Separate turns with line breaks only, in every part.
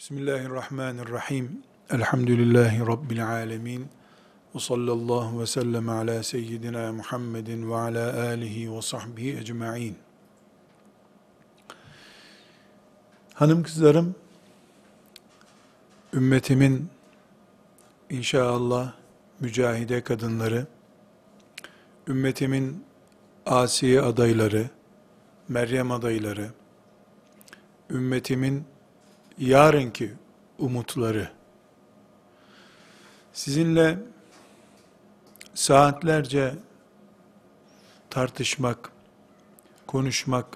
Bismillahirrahmanirrahim. Elhamdülillahi Rabbil alemin. Ve sallallahu ve sellem ala seyyidina Muhammedin ve ala alihi ve sahbihi ecma'in. Hanım kızlarım, ümmetimin inşallah mücahide kadınları, ümmetimin Asiye adayları, Meryem adayları, ümmetimin yarınki umutları, sizinle saatlerce tartışmak, konuşmak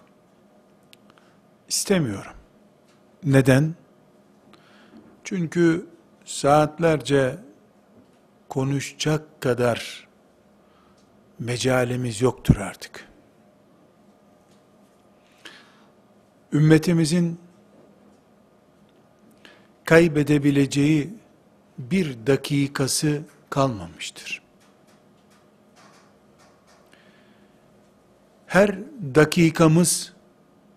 istemiyorum. Neden? Çünkü saatlerce konuşacak kadar mecalimiz yoktur artık. Ümmetimizin kaybedebileceği bir dakikası kalmamıştır. Her dakikamız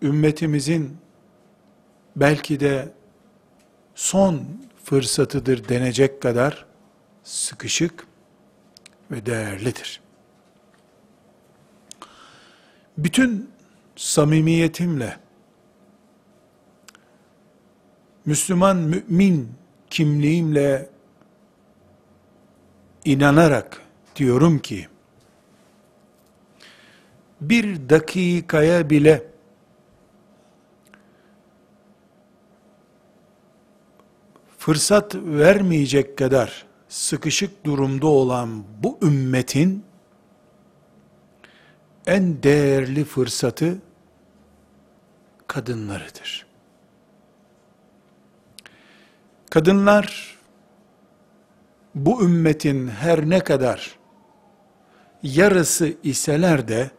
ümmetimizin belki de son fırsatıdır denecek kadar sıkışık ve değerlidir. Bütün samimiyetimle Müslüman mümin kimliğimle inanarak diyorum ki bir dakikaya bile fırsat vermeyecek kadar sıkışık durumda olan bu ümmetin en değerli fırsatı kadınlarıdır. Kadınlar bu ümmetin her ne kadar yarısı iseler de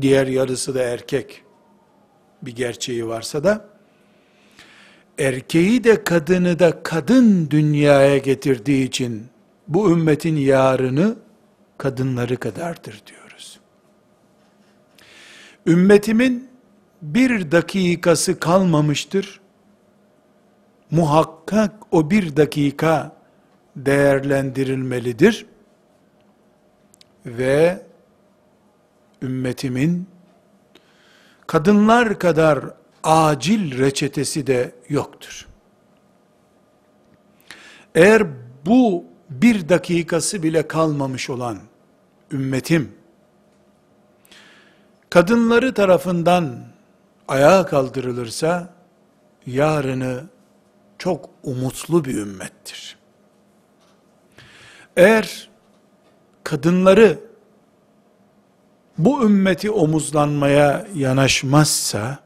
diğer yarısı da erkek bir gerçeği varsa da erkeği de kadını da kadın dünyaya getirdiği için bu ümmetin yarını kadınları kadardır diyoruz. Ümmetimin bir dakikası kalmamıştır muhakkak o bir dakika değerlendirilmelidir ve ümmetimin kadınlar kadar acil reçetesi de yoktur. Eğer bu bir dakikası bile kalmamış olan ümmetim, kadınları tarafından ayağa kaldırılırsa, yarını çok umutlu bir ümmettir. Eğer kadınları bu ümmeti omuzlanmaya yanaşmazsa,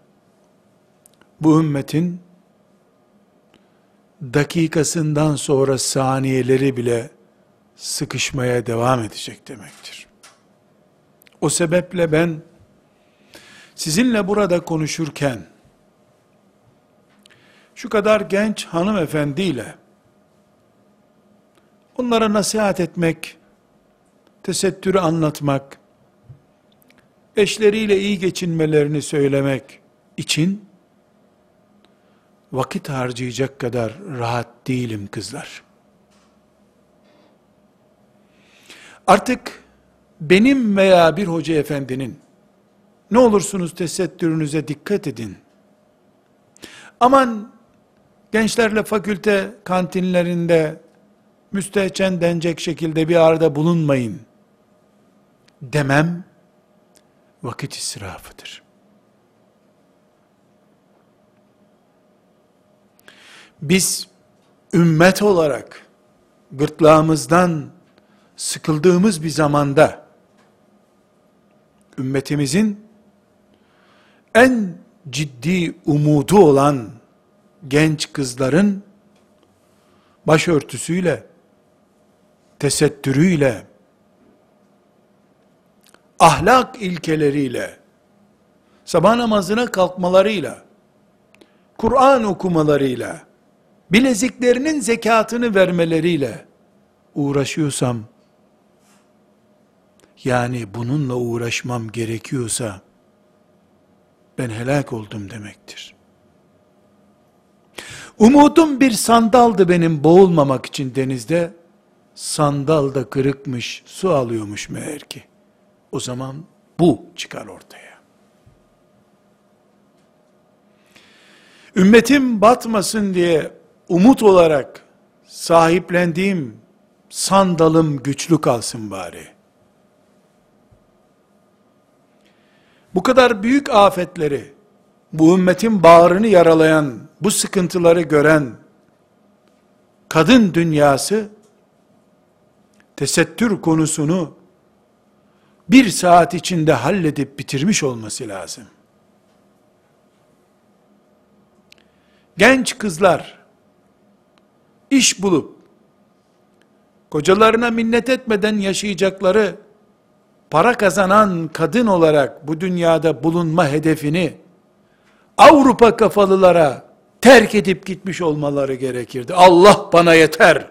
bu ümmetin dakikasından sonra saniyeleri bile sıkışmaya devam edecek demektir. O sebeple ben sizinle burada konuşurken şu kadar genç hanımefendiyle onlara nasihat etmek, tesettürü anlatmak, eşleriyle iyi geçinmelerini söylemek için vakit harcayacak kadar rahat değilim kızlar. Artık benim veya bir hoca efendinin ne olursunuz tesettürünüze dikkat edin. Aman gençlerle fakülte kantinlerinde müstehcen denecek şekilde bir arada bulunmayın demem vakit israfıdır. Biz ümmet olarak gırtlağımızdan sıkıldığımız bir zamanda ümmetimizin en ciddi umudu olan genç kızların başörtüsüyle, tesettürüyle, ahlak ilkeleriyle, sabah namazına kalkmalarıyla, Kur'an okumalarıyla, bileziklerinin zekatını vermeleriyle uğraşıyorsam, yani bununla uğraşmam gerekiyorsa, ben helak oldum demektir. Umudum bir sandaldı benim boğulmamak için denizde. Sandal da kırıkmış, su alıyormuş meğer ki. O zaman bu çıkar ortaya. Ümmetim batmasın diye umut olarak sahiplendiğim sandalım güçlü kalsın bari. Bu kadar büyük afetleri, bu ümmetin bağrını yaralayan, bu sıkıntıları gören kadın dünyası tesettür konusunu bir saat içinde halledip bitirmiş olması lazım. Genç kızlar iş bulup kocalarına minnet etmeden yaşayacakları para kazanan kadın olarak bu dünyada bulunma hedefini Avrupa kafalılara terk edip gitmiş olmaları gerekirdi. Allah bana yeter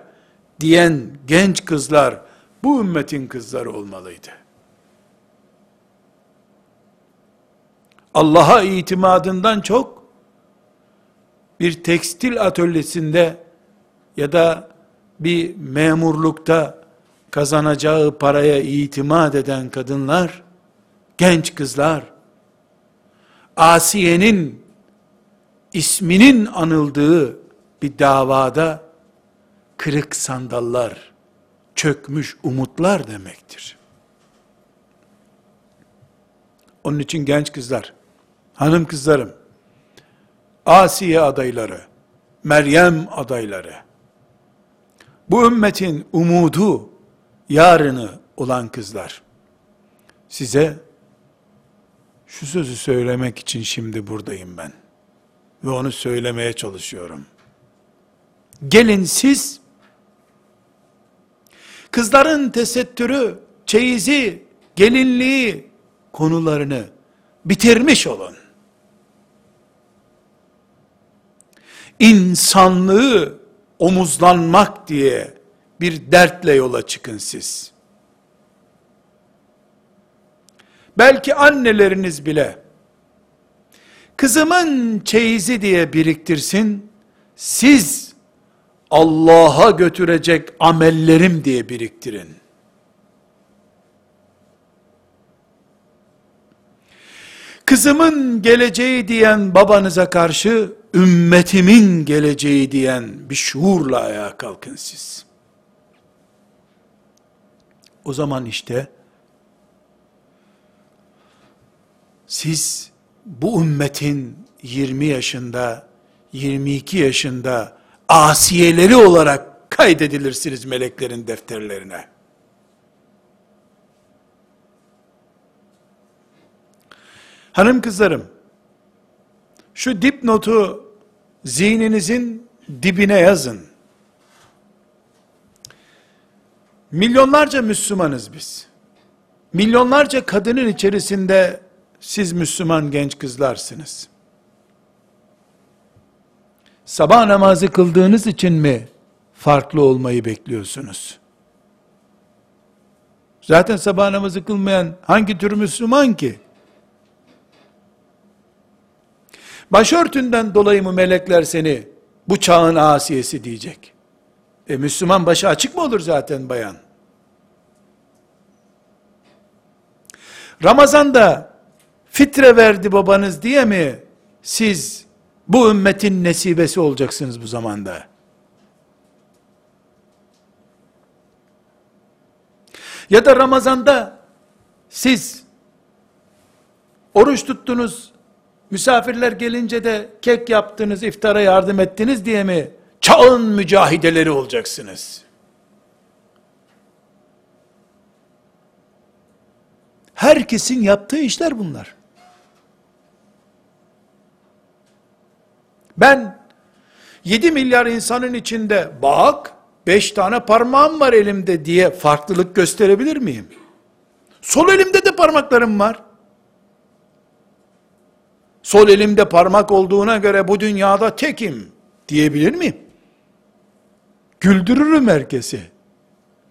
diyen genç kızlar bu ümmetin kızları olmalıydı. Allah'a itimadından çok bir tekstil atölyesinde ya da bir memurlukta kazanacağı paraya itimat eden kadınlar, genç kızlar, Asiye'nin isminin anıldığı bir davada kırık sandallar, çökmüş umutlar demektir. Onun için genç kızlar, hanım kızlarım, Asiye adayları, Meryem adayları, bu ümmetin umudu, yarını olan kızlar, size şu sözü söylemek için şimdi buradayım ben. Ve onu söylemeye çalışıyorum. Gelin siz, kızların tesettürü, çeyizi, gelinliği konularını bitirmiş olun. İnsanlığı omuzlanmak diye bir dertle yola çıkın siz. Belki anneleriniz bile kızımın çeyizi diye biriktirsin. Siz Allah'a götürecek amellerim diye biriktirin. Kızımın geleceği diyen babanıza karşı ümmetimin geleceği diyen bir şuurla ayağa kalkın siz. O zaman işte siz bu ümmetin 20 yaşında, 22 yaşında asiyeleri olarak kaydedilirsiniz meleklerin defterlerine. Hanım kızlarım, şu dipnotu zihninizin dibine yazın. Milyonlarca Müslümanız biz. Milyonlarca kadının içerisinde siz Müslüman genç kızlarsınız. Sabah namazı kıldığınız için mi farklı olmayı bekliyorsunuz? Zaten sabah namazı kılmayan hangi tür Müslüman ki? Başörtünden dolayı mı melekler seni bu çağın asiyesi diyecek? E Müslüman başı açık mı olur zaten bayan? Ramazan'da fitre verdi babanız diye mi siz bu ümmetin nesibesi olacaksınız bu zamanda? Ya da Ramazan'da siz oruç tuttunuz, misafirler gelince de kek yaptınız, iftara yardım ettiniz diye mi çağın mücahideleri olacaksınız? Herkesin yaptığı işler bunlar. Ben 7 milyar insanın içinde bak 5 tane parmağım var elimde diye farklılık gösterebilir miyim? Sol elimde de parmaklarım var. Sol elimde parmak olduğuna göre bu dünyada tekim diyebilir miyim? Güldürürüm herkesi.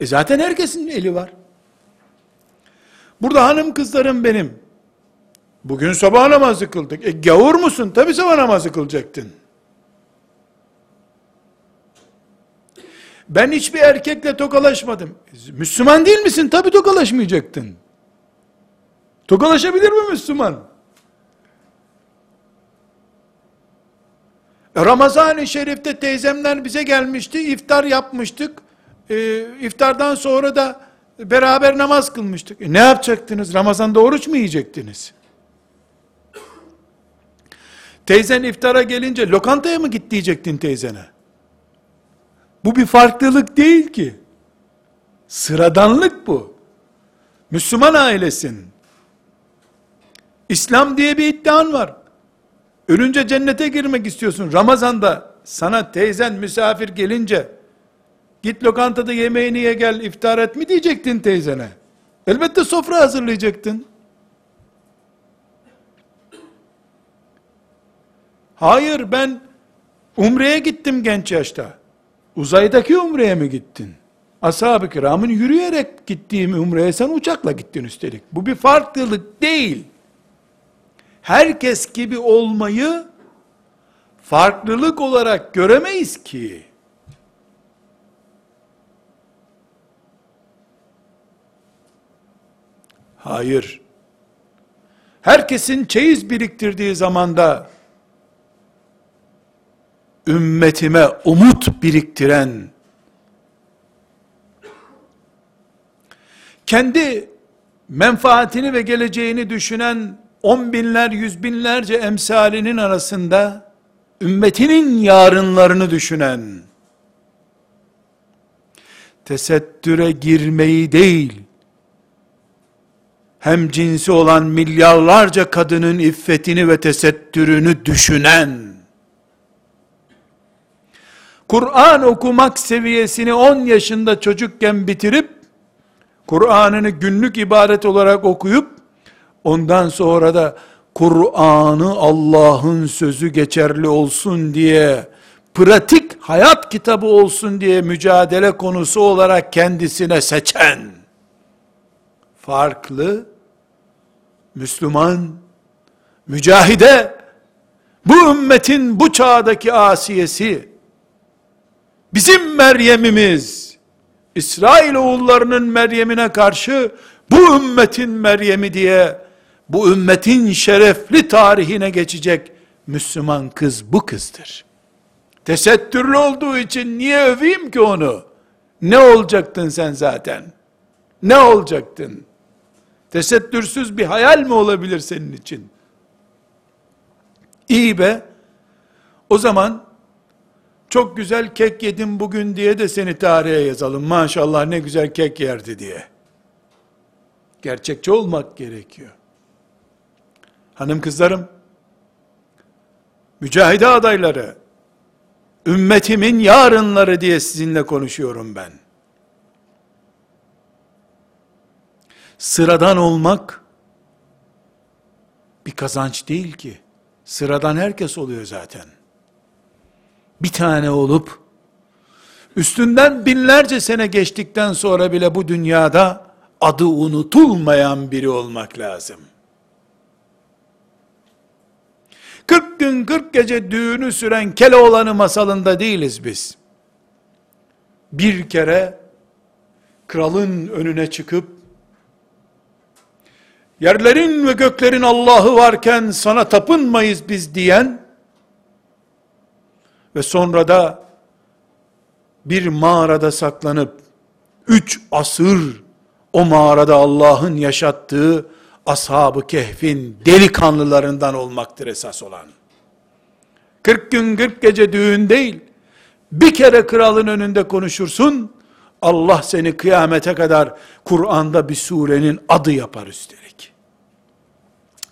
E zaten herkesin eli var. Burada hanım kızlarım benim. Bugün sabah namazı kıldık. E gavur musun? Tabi sabah namazı kılacaktın. Ben hiçbir erkekle tokalaşmadım. Müslüman değil misin? Tabi tokalaşmayacaktın. Tokalaşabilir mi Müslüman? Ramazan-ı Şerif'te teyzemler bize gelmişti, iftar yapmıştık. Ee, iftardan sonra da beraber namaz kılmıştık. E, ne yapacaktınız? Ramazan'da oruç mu yiyecektiniz? Teyzen iftara gelince lokantaya mı git diyecektin teyzene? Bu bir farklılık değil ki. Sıradanlık bu. Müslüman ailesin. İslam diye bir iddian var. Ölünce cennete girmek istiyorsun. Ramazanda sana teyzen misafir gelince git lokantada yemeğini ye gel iftar et mi diyecektin teyzene. Elbette sofra hazırlayacaktın. Hayır ben umreye gittim genç yaşta. Uzaydaki umreye mi gittin? Ashab-ı kiramın yürüyerek gittiğim umreye sen uçakla gittin üstelik. Bu bir farklılık değil. Herkes gibi olmayı farklılık olarak göremeyiz ki. Hayır. Herkesin çeyiz biriktirdiği zamanda ümmetime umut biriktiren, kendi menfaatini ve geleceğini düşünen on binler, yüz binlerce emsalinin arasında, ümmetinin yarınlarını düşünen, tesettüre girmeyi değil, hem cinsi olan milyarlarca kadının iffetini ve tesettürünü düşünen, Kur'an okumak seviyesini 10 yaşında çocukken bitirip, Kur'an'ını günlük ibadet olarak okuyup, ondan sonra da Kur'an'ı Allah'ın sözü geçerli olsun diye, pratik hayat kitabı olsun diye mücadele konusu olarak kendisine seçen, farklı, Müslüman, mücahide, bu ümmetin bu çağdaki asiyesi, bizim Meryem'imiz, İsrail oğullarının Meryem'ine karşı, bu ümmetin Meryem'i diye, bu ümmetin şerefli tarihine geçecek Müslüman kız bu kızdır. Tesettürlü olduğu için niye öveyim ki onu? Ne olacaktın sen zaten? Ne olacaktın? Tesettürsüz bir hayal mi olabilir senin için? İyi be. O zaman çok güzel kek yedim bugün diye de seni tarihe yazalım. Maşallah ne güzel kek yerdi diye. Gerçekçi olmak gerekiyor. Hanım kızlarım, mücahide adayları, ümmetimin yarınları diye sizinle konuşuyorum ben. Sıradan olmak, bir kazanç değil ki. Sıradan herkes oluyor zaten. Bir tane olup, üstünden binlerce sene geçtikten sonra bile bu dünyada, adı unutulmayan biri olmak lazım. 40 gün 40 gece düğünü süren Keloğlan'ı masalında değiliz biz. Bir kere kralın önüne çıkıp yerlerin ve göklerin Allah'ı varken sana tapınmayız biz diyen ve sonra da bir mağarada saklanıp üç asır o mağarada Allah'ın yaşattığı ashab-ı kehfin delikanlılarından olmaktır esas olan. 40 gün 40 gece düğün değil, bir kere kralın önünde konuşursun, Allah seni kıyamete kadar Kur'an'da bir surenin adı yapar üstelik.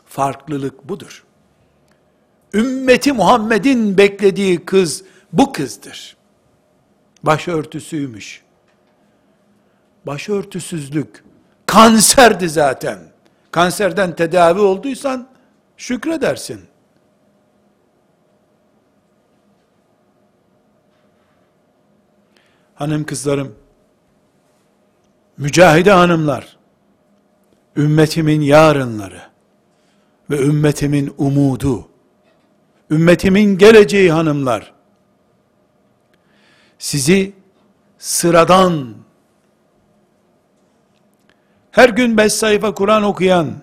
Farklılık budur. Ümmeti Muhammed'in beklediği kız bu kızdır. Başörtüsüymüş. Başörtüsüzlük kanserdi zaten. Kanserden tedavi olduysan şükredersin. Hanım kızlarım, mücahide hanımlar, ümmetimin yarınları ve ümmetimin umudu, ümmetimin geleceği hanımlar, sizi sıradan, her gün beş sayfa Kur'an okuyan,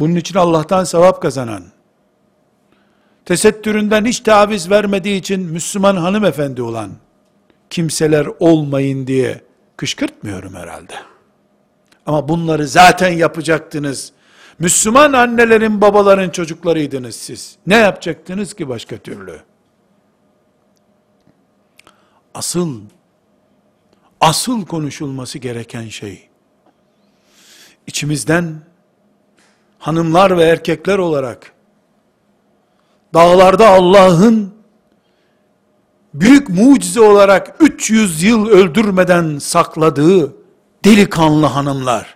bunun için Allah'tan sevap kazanan, tesettüründen hiç taviz vermediği için Müslüman hanımefendi olan kimseler olmayın diye kışkırtmıyorum herhalde. Ama bunları zaten yapacaktınız. Müslüman annelerin, babaların çocuklarıydınız siz. Ne yapacaktınız ki başka türlü? Asıl, asıl konuşulması gereken şey, içimizden hanımlar ve erkekler olarak dağlarda Allah'ın büyük mucize olarak 300 yıl öldürmeden sakladığı delikanlı hanımlar,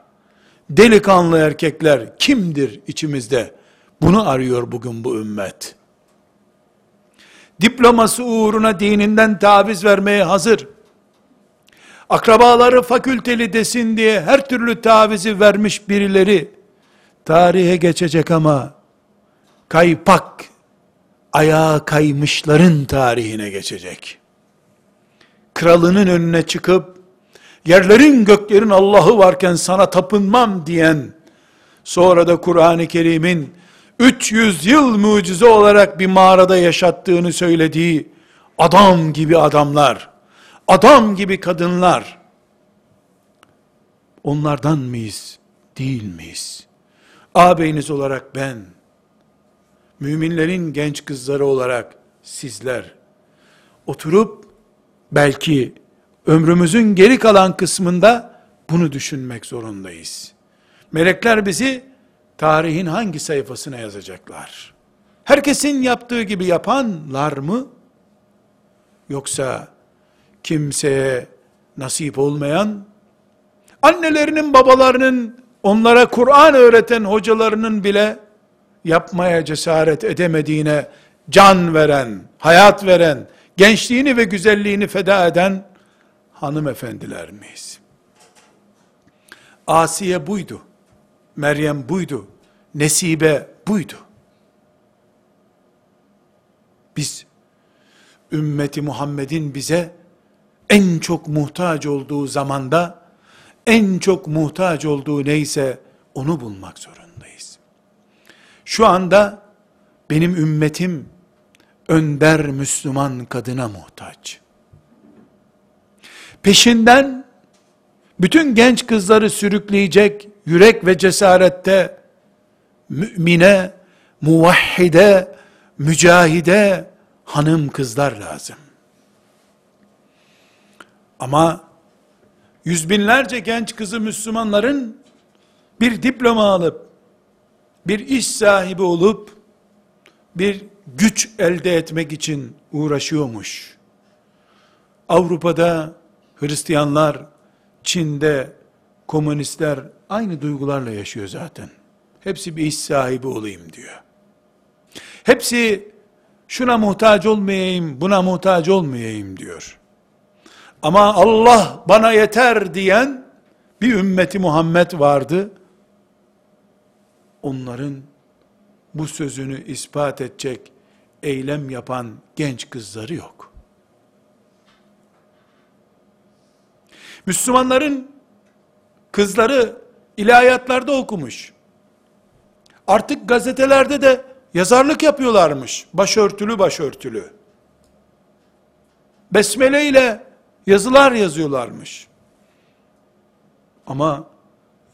delikanlı erkekler kimdir içimizde? Bunu arıyor bugün bu ümmet. Diploması uğruna dininden taviz vermeye hazır. Akrabaları fakülteli desin diye her türlü tavizi vermiş birileri tarihe geçecek ama kaypak ayağa kaymışların tarihine geçecek. Kralının önüne çıkıp yerlerin göklerin Allah'ı varken sana tapınmam diyen sonra da Kur'an-ı Kerim'in 300 yıl mucize olarak bir mağarada yaşattığını söylediği adam gibi adamlar, adam gibi kadınlar, onlardan mıyız, değil miyiz? Ağabeyiniz olarak ben, müminlerin genç kızları olarak sizler, oturup, belki ömrümüzün geri kalan kısmında bunu düşünmek zorundayız. Melekler bizi tarihin hangi sayfasına yazacaklar? Herkesin yaptığı gibi yapanlar mı? Yoksa kimseye nasip olmayan, annelerinin babalarının onlara Kur'an öğreten hocalarının bile yapmaya cesaret edemediğine can veren, hayat veren, gençliğini ve güzelliğini feda eden hanımefendiler miyiz? Asiye buydu. Meryem buydu. Nesibe buydu. Biz ümmeti Muhammed'in bize en çok muhtaç olduğu zamanda en çok muhtaç olduğu neyse onu bulmak zorundayız. Şu anda benim ümmetim önder Müslüman kadına muhtaç. Peşinden bütün genç kızları sürükleyecek yürek ve cesarette mümine, muvahhide, mücahide hanım kızlar lazım. Ama yüz binlerce genç kızı Müslümanların bir diploma alıp, bir iş sahibi olup, bir güç elde etmek için uğraşıyormuş. Avrupa'da Hristiyanlar, Çin'de komünistler aynı duygularla yaşıyor zaten. Hepsi bir iş sahibi olayım diyor. Hepsi şuna muhtaç olmayayım, buna muhtaç olmayayım diyor. Ama Allah bana yeter diyen bir ümmeti Muhammed vardı. Onların bu sözünü ispat edecek eylem yapan genç kızları yok. Müslümanların kızları ilahiyatlarda okumuş. Artık gazetelerde de yazarlık yapıyorlarmış. Başörtülü başörtülü. Besmele ile yazılar yazıyorlarmış. Ama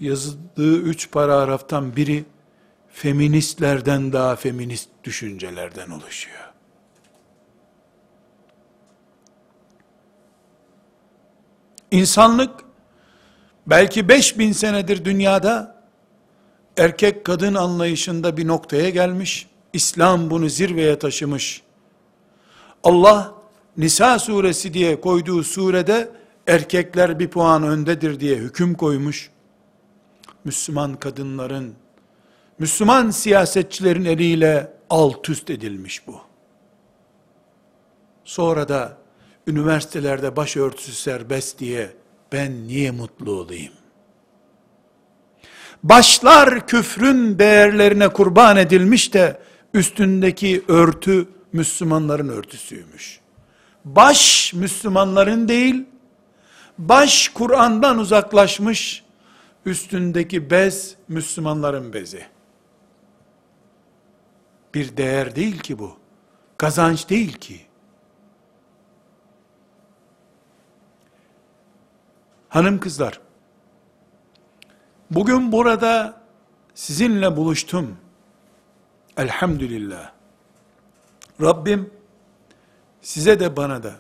yazdığı üç paragraftan biri feministlerden daha feminist düşüncelerden oluşuyor. İnsanlık belki 5000 senedir dünyada erkek kadın anlayışında bir noktaya gelmiş. İslam bunu zirveye taşımış. Allah Nisa suresi diye koyduğu surede erkekler bir puan öndedir diye hüküm koymuş. Müslüman kadınların, Müslüman siyasetçilerin eliyle alt üst edilmiş bu. Sonra da üniversitelerde başörtüsü serbest diye ben niye mutlu olayım? Başlar küfrün değerlerine kurban edilmiş de üstündeki örtü Müslümanların örtüsüymüş. Baş Müslümanların değil, Baş Kur'an'dan uzaklaşmış, üstündeki bez Müslümanların bezi. Bir değer değil ki bu. Kazanç değil ki. Hanım kızlar, bugün burada sizinle buluştum. Elhamdülillah. Rabbim size de bana da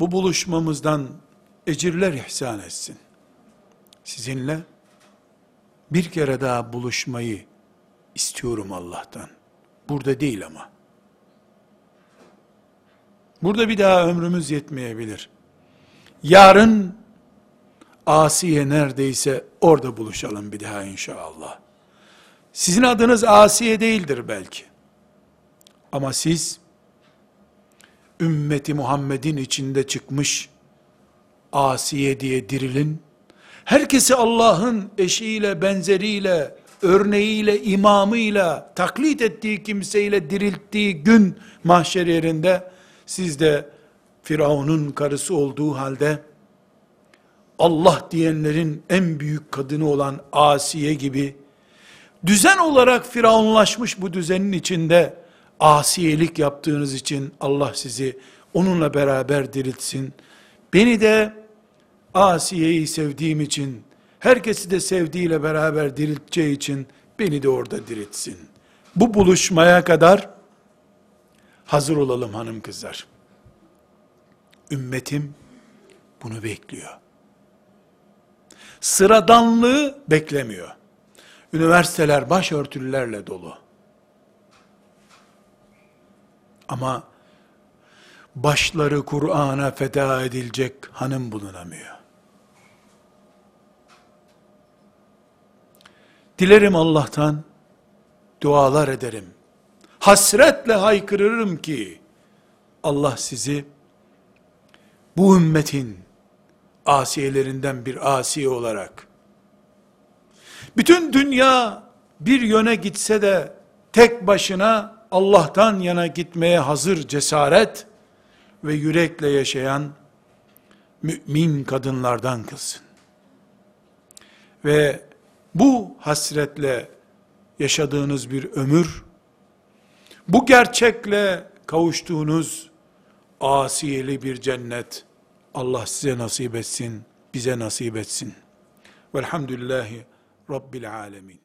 bu buluşmamızdan ecirler ihsan etsin. Sizinle bir kere daha buluşmayı istiyorum Allah'tan. Burada değil ama. Burada bir daha ömrümüz yetmeyebilir. Yarın Asiye neredeyse orada buluşalım bir daha inşallah. Sizin adınız Asiye değildir belki. Ama siz ümmeti Muhammed'in içinde çıkmış Asiye diye dirilin. Herkesi Allah'ın eşiyle, benzeriyle, örneğiyle, imamıyla, taklit ettiği kimseyle dirilttiği gün mahşer yerinde siz de Firavun'un karısı olduğu halde Allah diyenlerin en büyük kadını olan Asiye gibi düzen olarak firavunlaşmış bu düzenin içinde asiyelik yaptığınız için Allah sizi onunla beraber diriltsin. Beni de Asiye'yi sevdiğim için, herkesi de sevdiğiyle beraber dirilteceği için beni de orada diriltsin. Bu buluşmaya kadar hazır olalım hanım kızlar. Ümmetim bunu bekliyor. Sıradanlığı beklemiyor. Üniversiteler başörtülerle dolu. Ama başları Kur'an'a feda edilecek hanım bulunamıyor. Dilerim Allah'tan, dualar ederim. Hasretle haykırırım ki, Allah sizi, bu ümmetin asiyelerinden bir asiye olarak, bütün dünya bir yöne gitse de, tek başına Allah'tan yana gitmeye hazır cesaret ve yürekle yaşayan mümin kadınlardan kılsın. Ve bu hasretle yaşadığınız bir ömür, bu gerçekle kavuştuğunuz asiyeli bir cennet, Allah size nasip etsin, bize nasip etsin. Velhamdülillahi Rabbil Alemin.